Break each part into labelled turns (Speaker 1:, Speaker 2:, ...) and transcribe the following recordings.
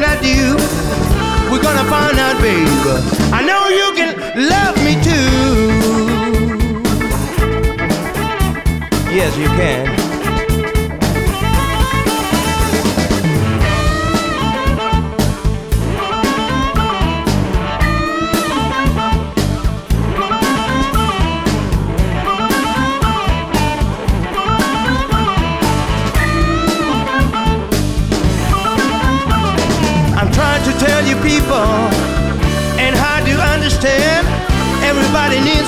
Speaker 1: can I? We're gonna find out, babe. I know you can love me too. Yes, you can.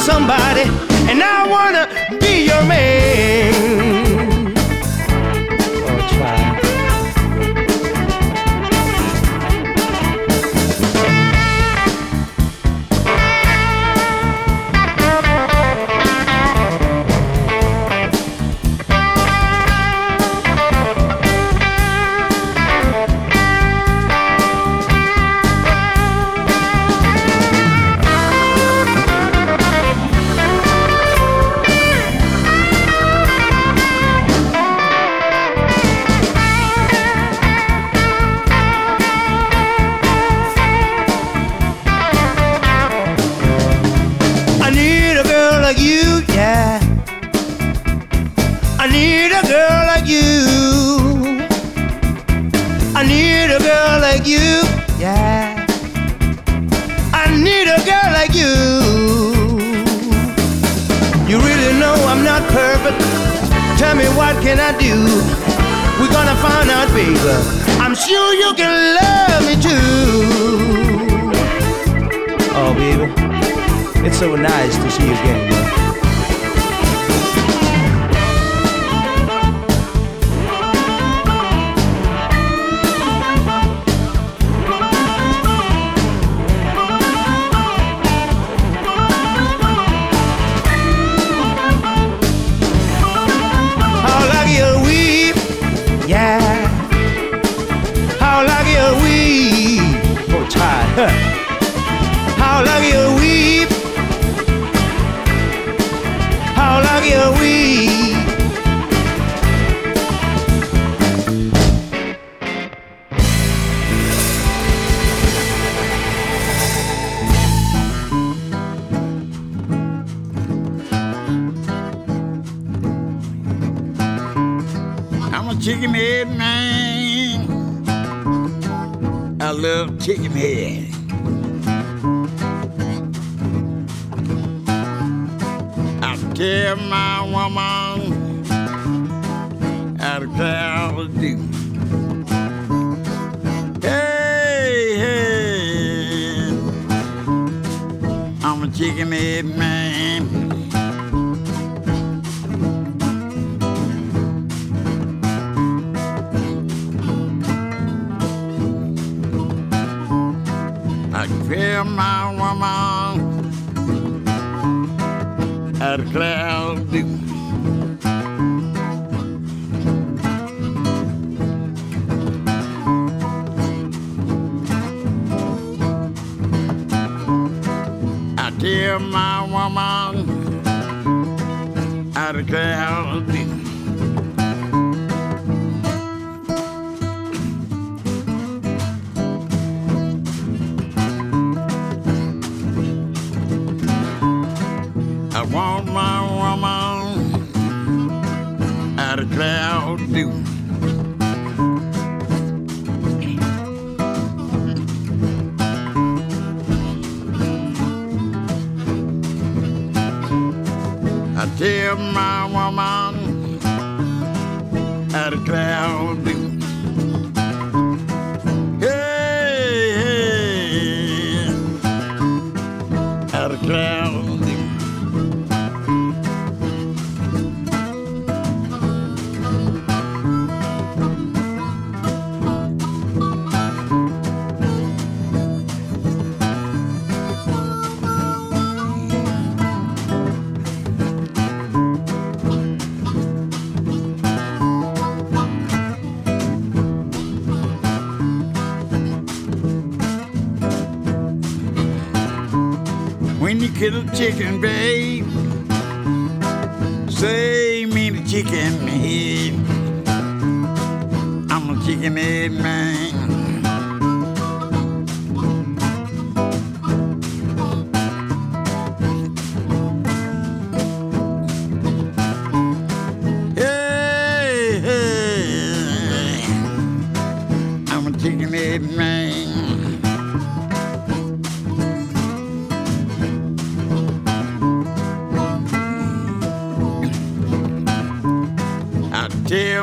Speaker 1: somebody, and I wanna be your man. I'm sure you can love me too. Oh, baby, it's so nice to see you again.
Speaker 2: You your. Dear my woman. I declare my woman. At a cloud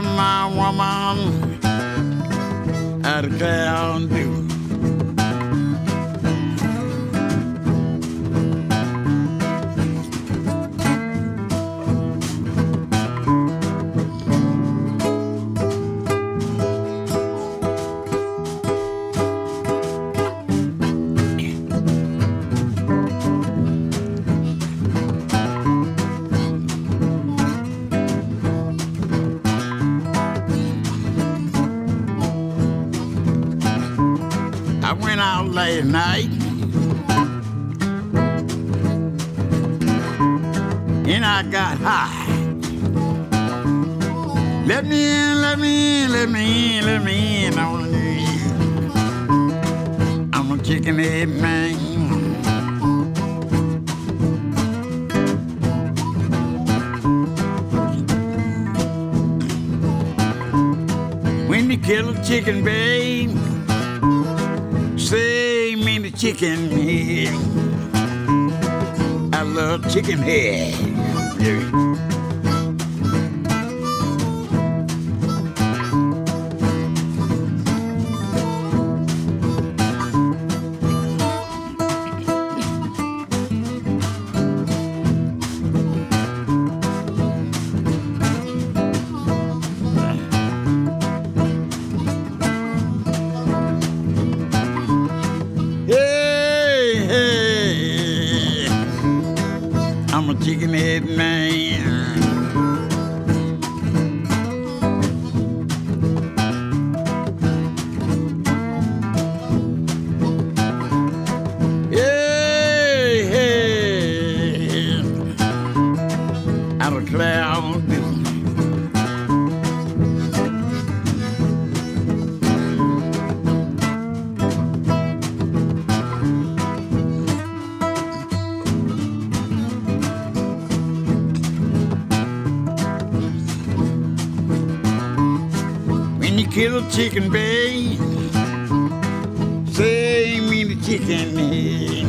Speaker 2: my woman at Kalamazoo. to me, man. When you kill a chicken, babe, say me the chicken head. I love chicken head. chicken bay. Say me the chicken head.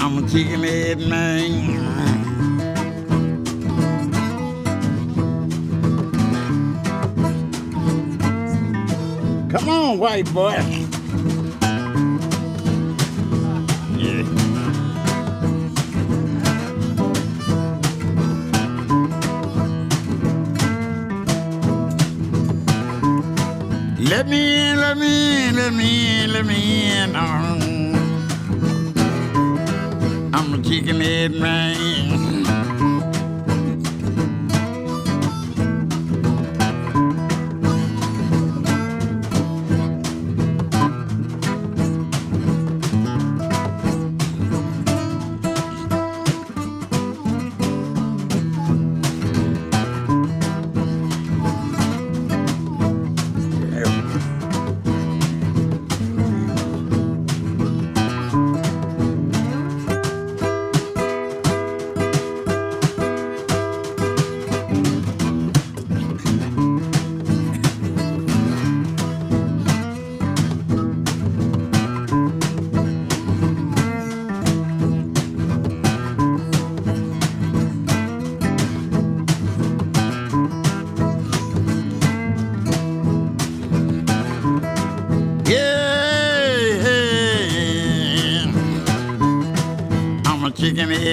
Speaker 2: I'm a chicken head man. Come on, white boy.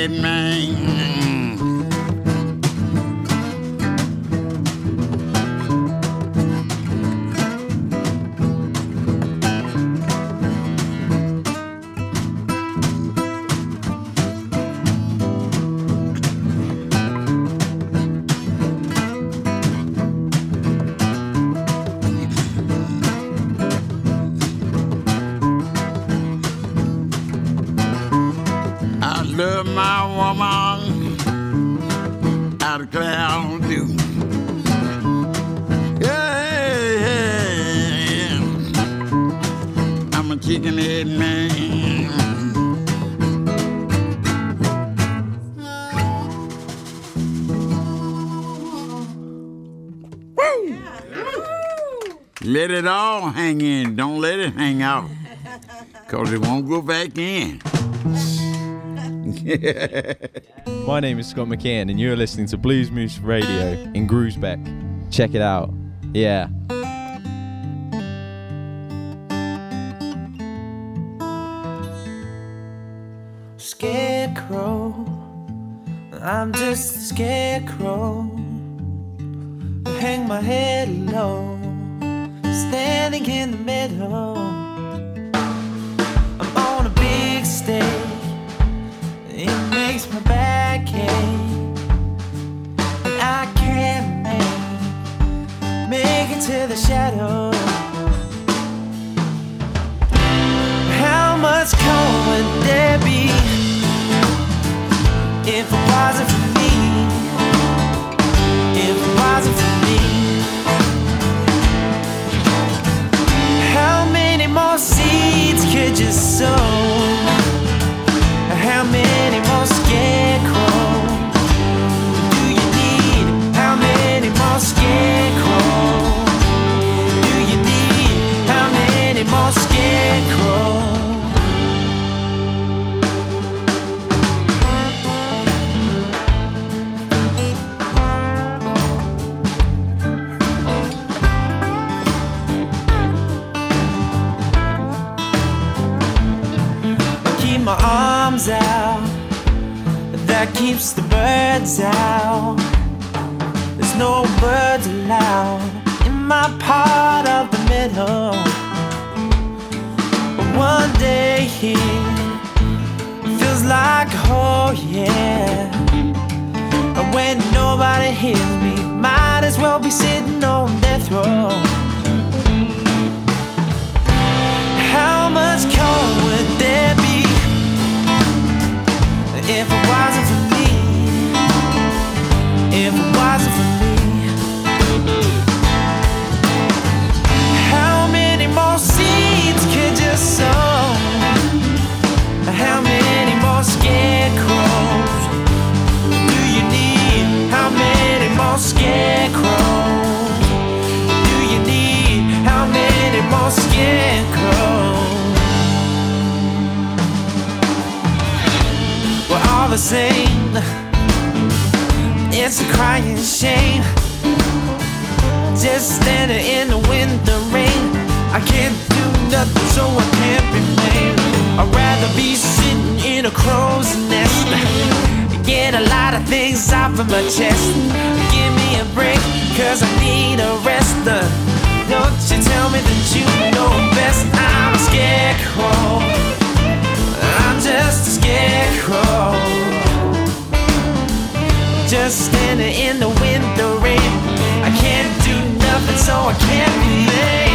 Speaker 2: Man.
Speaker 3: Cause it won't go back in.
Speaker 4: My name is Scott McCann, and you're listening to Blues Moose Radio in Groesbeek. Check it out. Yeah.
Speaker 5: Scarecrow, I'm just a scarecrow. Hang my head low, standing in the middle. Big stage, it makes my back ache, I can't make make it to the shadow. How much cold would there be if it wasn't for me? If it wasn't for me, how many more seeds could you sow? The birds out. There's no birds allowed in my part of the middle. But one day here feels like oh yeah. And when nobody hears me, might as well be sitting on death row. How much cold shame. Just standing in the wind, the rain. I can't do nothing, so I can't be blamed. I'd rather be sitting in a crow's nest. Get a lot of things off of my chest. Give me a break, cause I need a rest. Don't you tell me that you know best. I'm a scarecrow. I'm just a scarecrow. Just standing in the so I can't be late.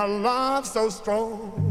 Speaker 6: Her love so strong.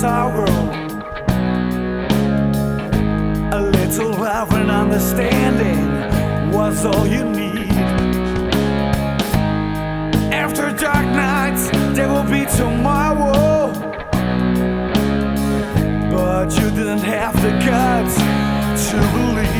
Speaker 5: sorrow. A little love and understanding was all you need. After dark nights, there will be tomorrow. But you didn't have the guts to believe.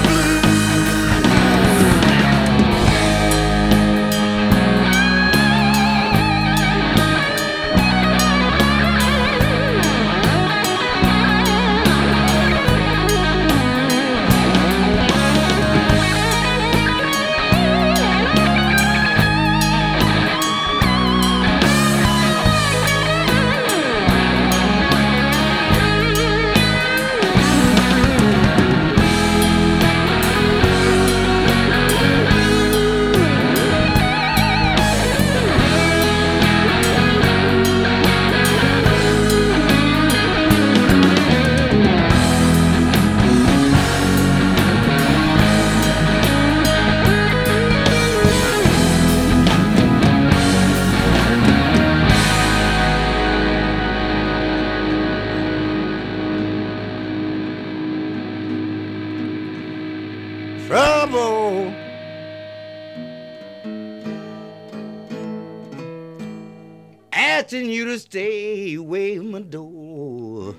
Speaker 5: to
Speaker 3: stay away from my door.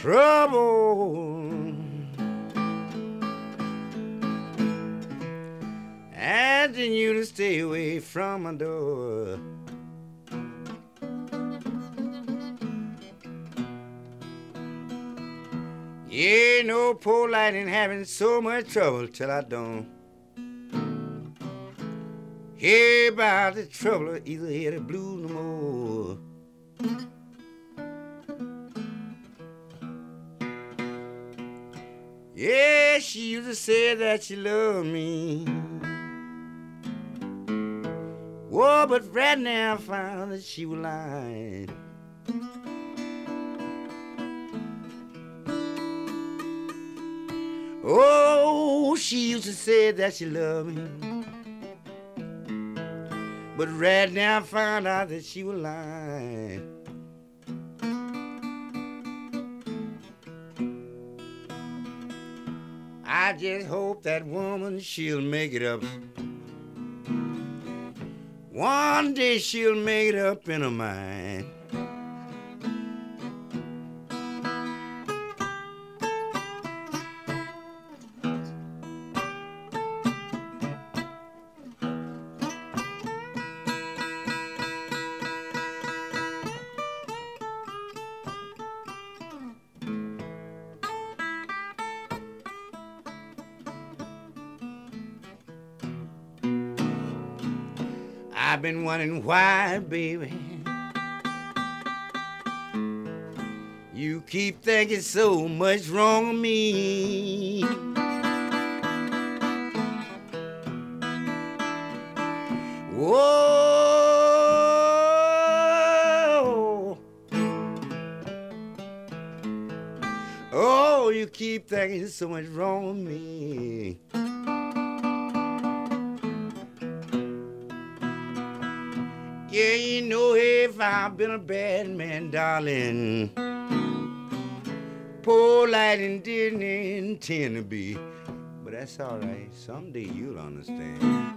Speaker 3: Trouble. Asking you to stay away from my door. Yeah, no poor light ain't having so much trouble till I don't the trouble, either hear the blues no more. Yeah, she used to say that she loved me. Whoa, but right now I found that she was lying. Oh, she used to say that she loved me. But right now I found out that she was lying. I just hope that woman she'll make it up. One day she'll make it up in her mind. I've been wondering why, baby. You keep thinking so much wrong of me. Whoa. Oh, you keep thinking so much wrong of me. I've been a bad man, darling. Poor Lightnin' didn't intend to be. But that's all right. Someday you'll understand.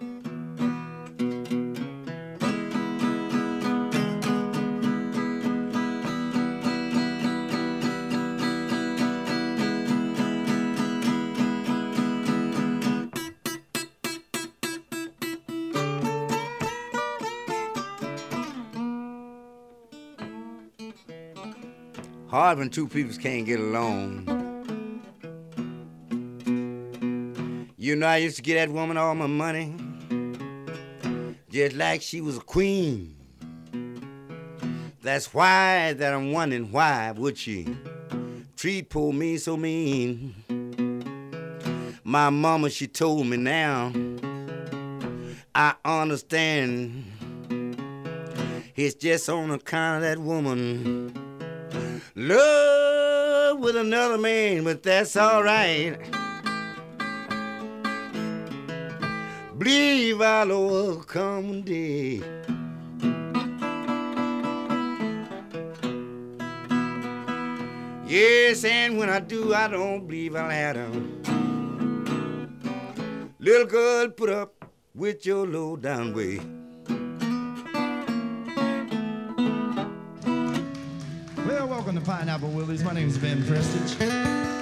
Speaker 3: Hard when two people can't get along. You know, I used to get that woman all my money, just like she was a queen. That's why that I'm wondering why would she treat poor me so mean? My mama, she told me now. I understand. It's just on account of that woman love with another man, but that's all right. Believe I'll overcome one day. Yes, and when I do, I don't believe I'll have them. Little girl, put up with your low down way.
Speaker 7: Pineapple Willies. My name is Ben Prestige.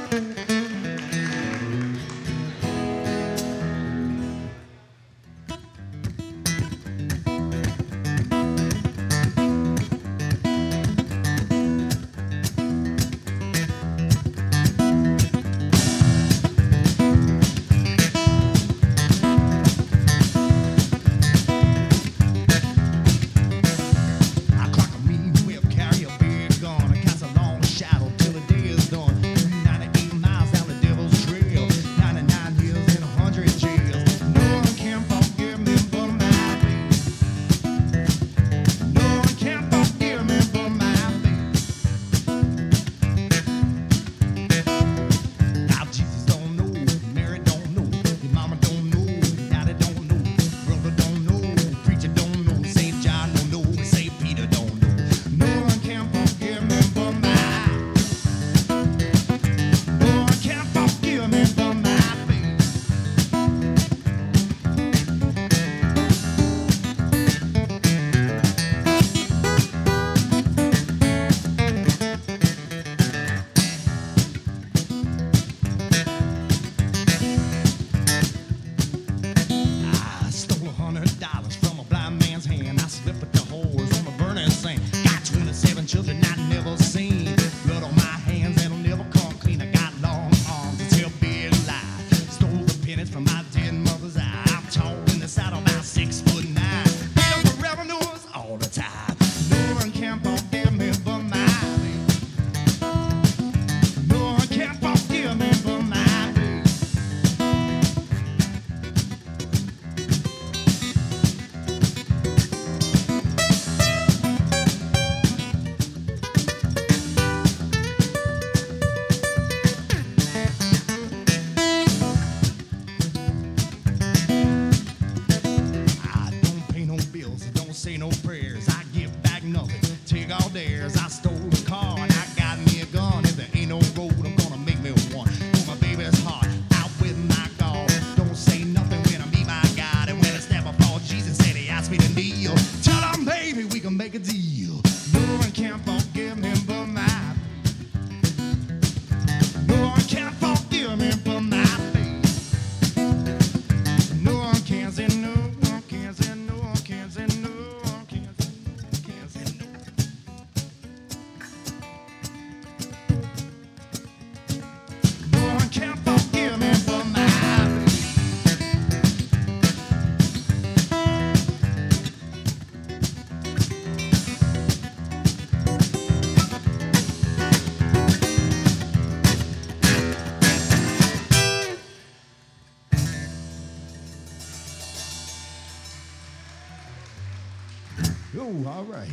Speaker 8: Oh, all right.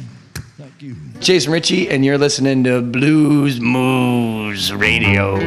Speaker 8: Thank you.
Speaker 1: Jason Ritchie, and you're listening to Blues Moves Radio.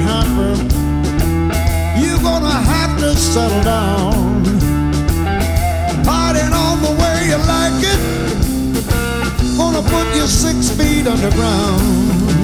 Speaker 7: happen. You're gonna have to settle down. Partying on the way you like it. Gonna put your six feet underground.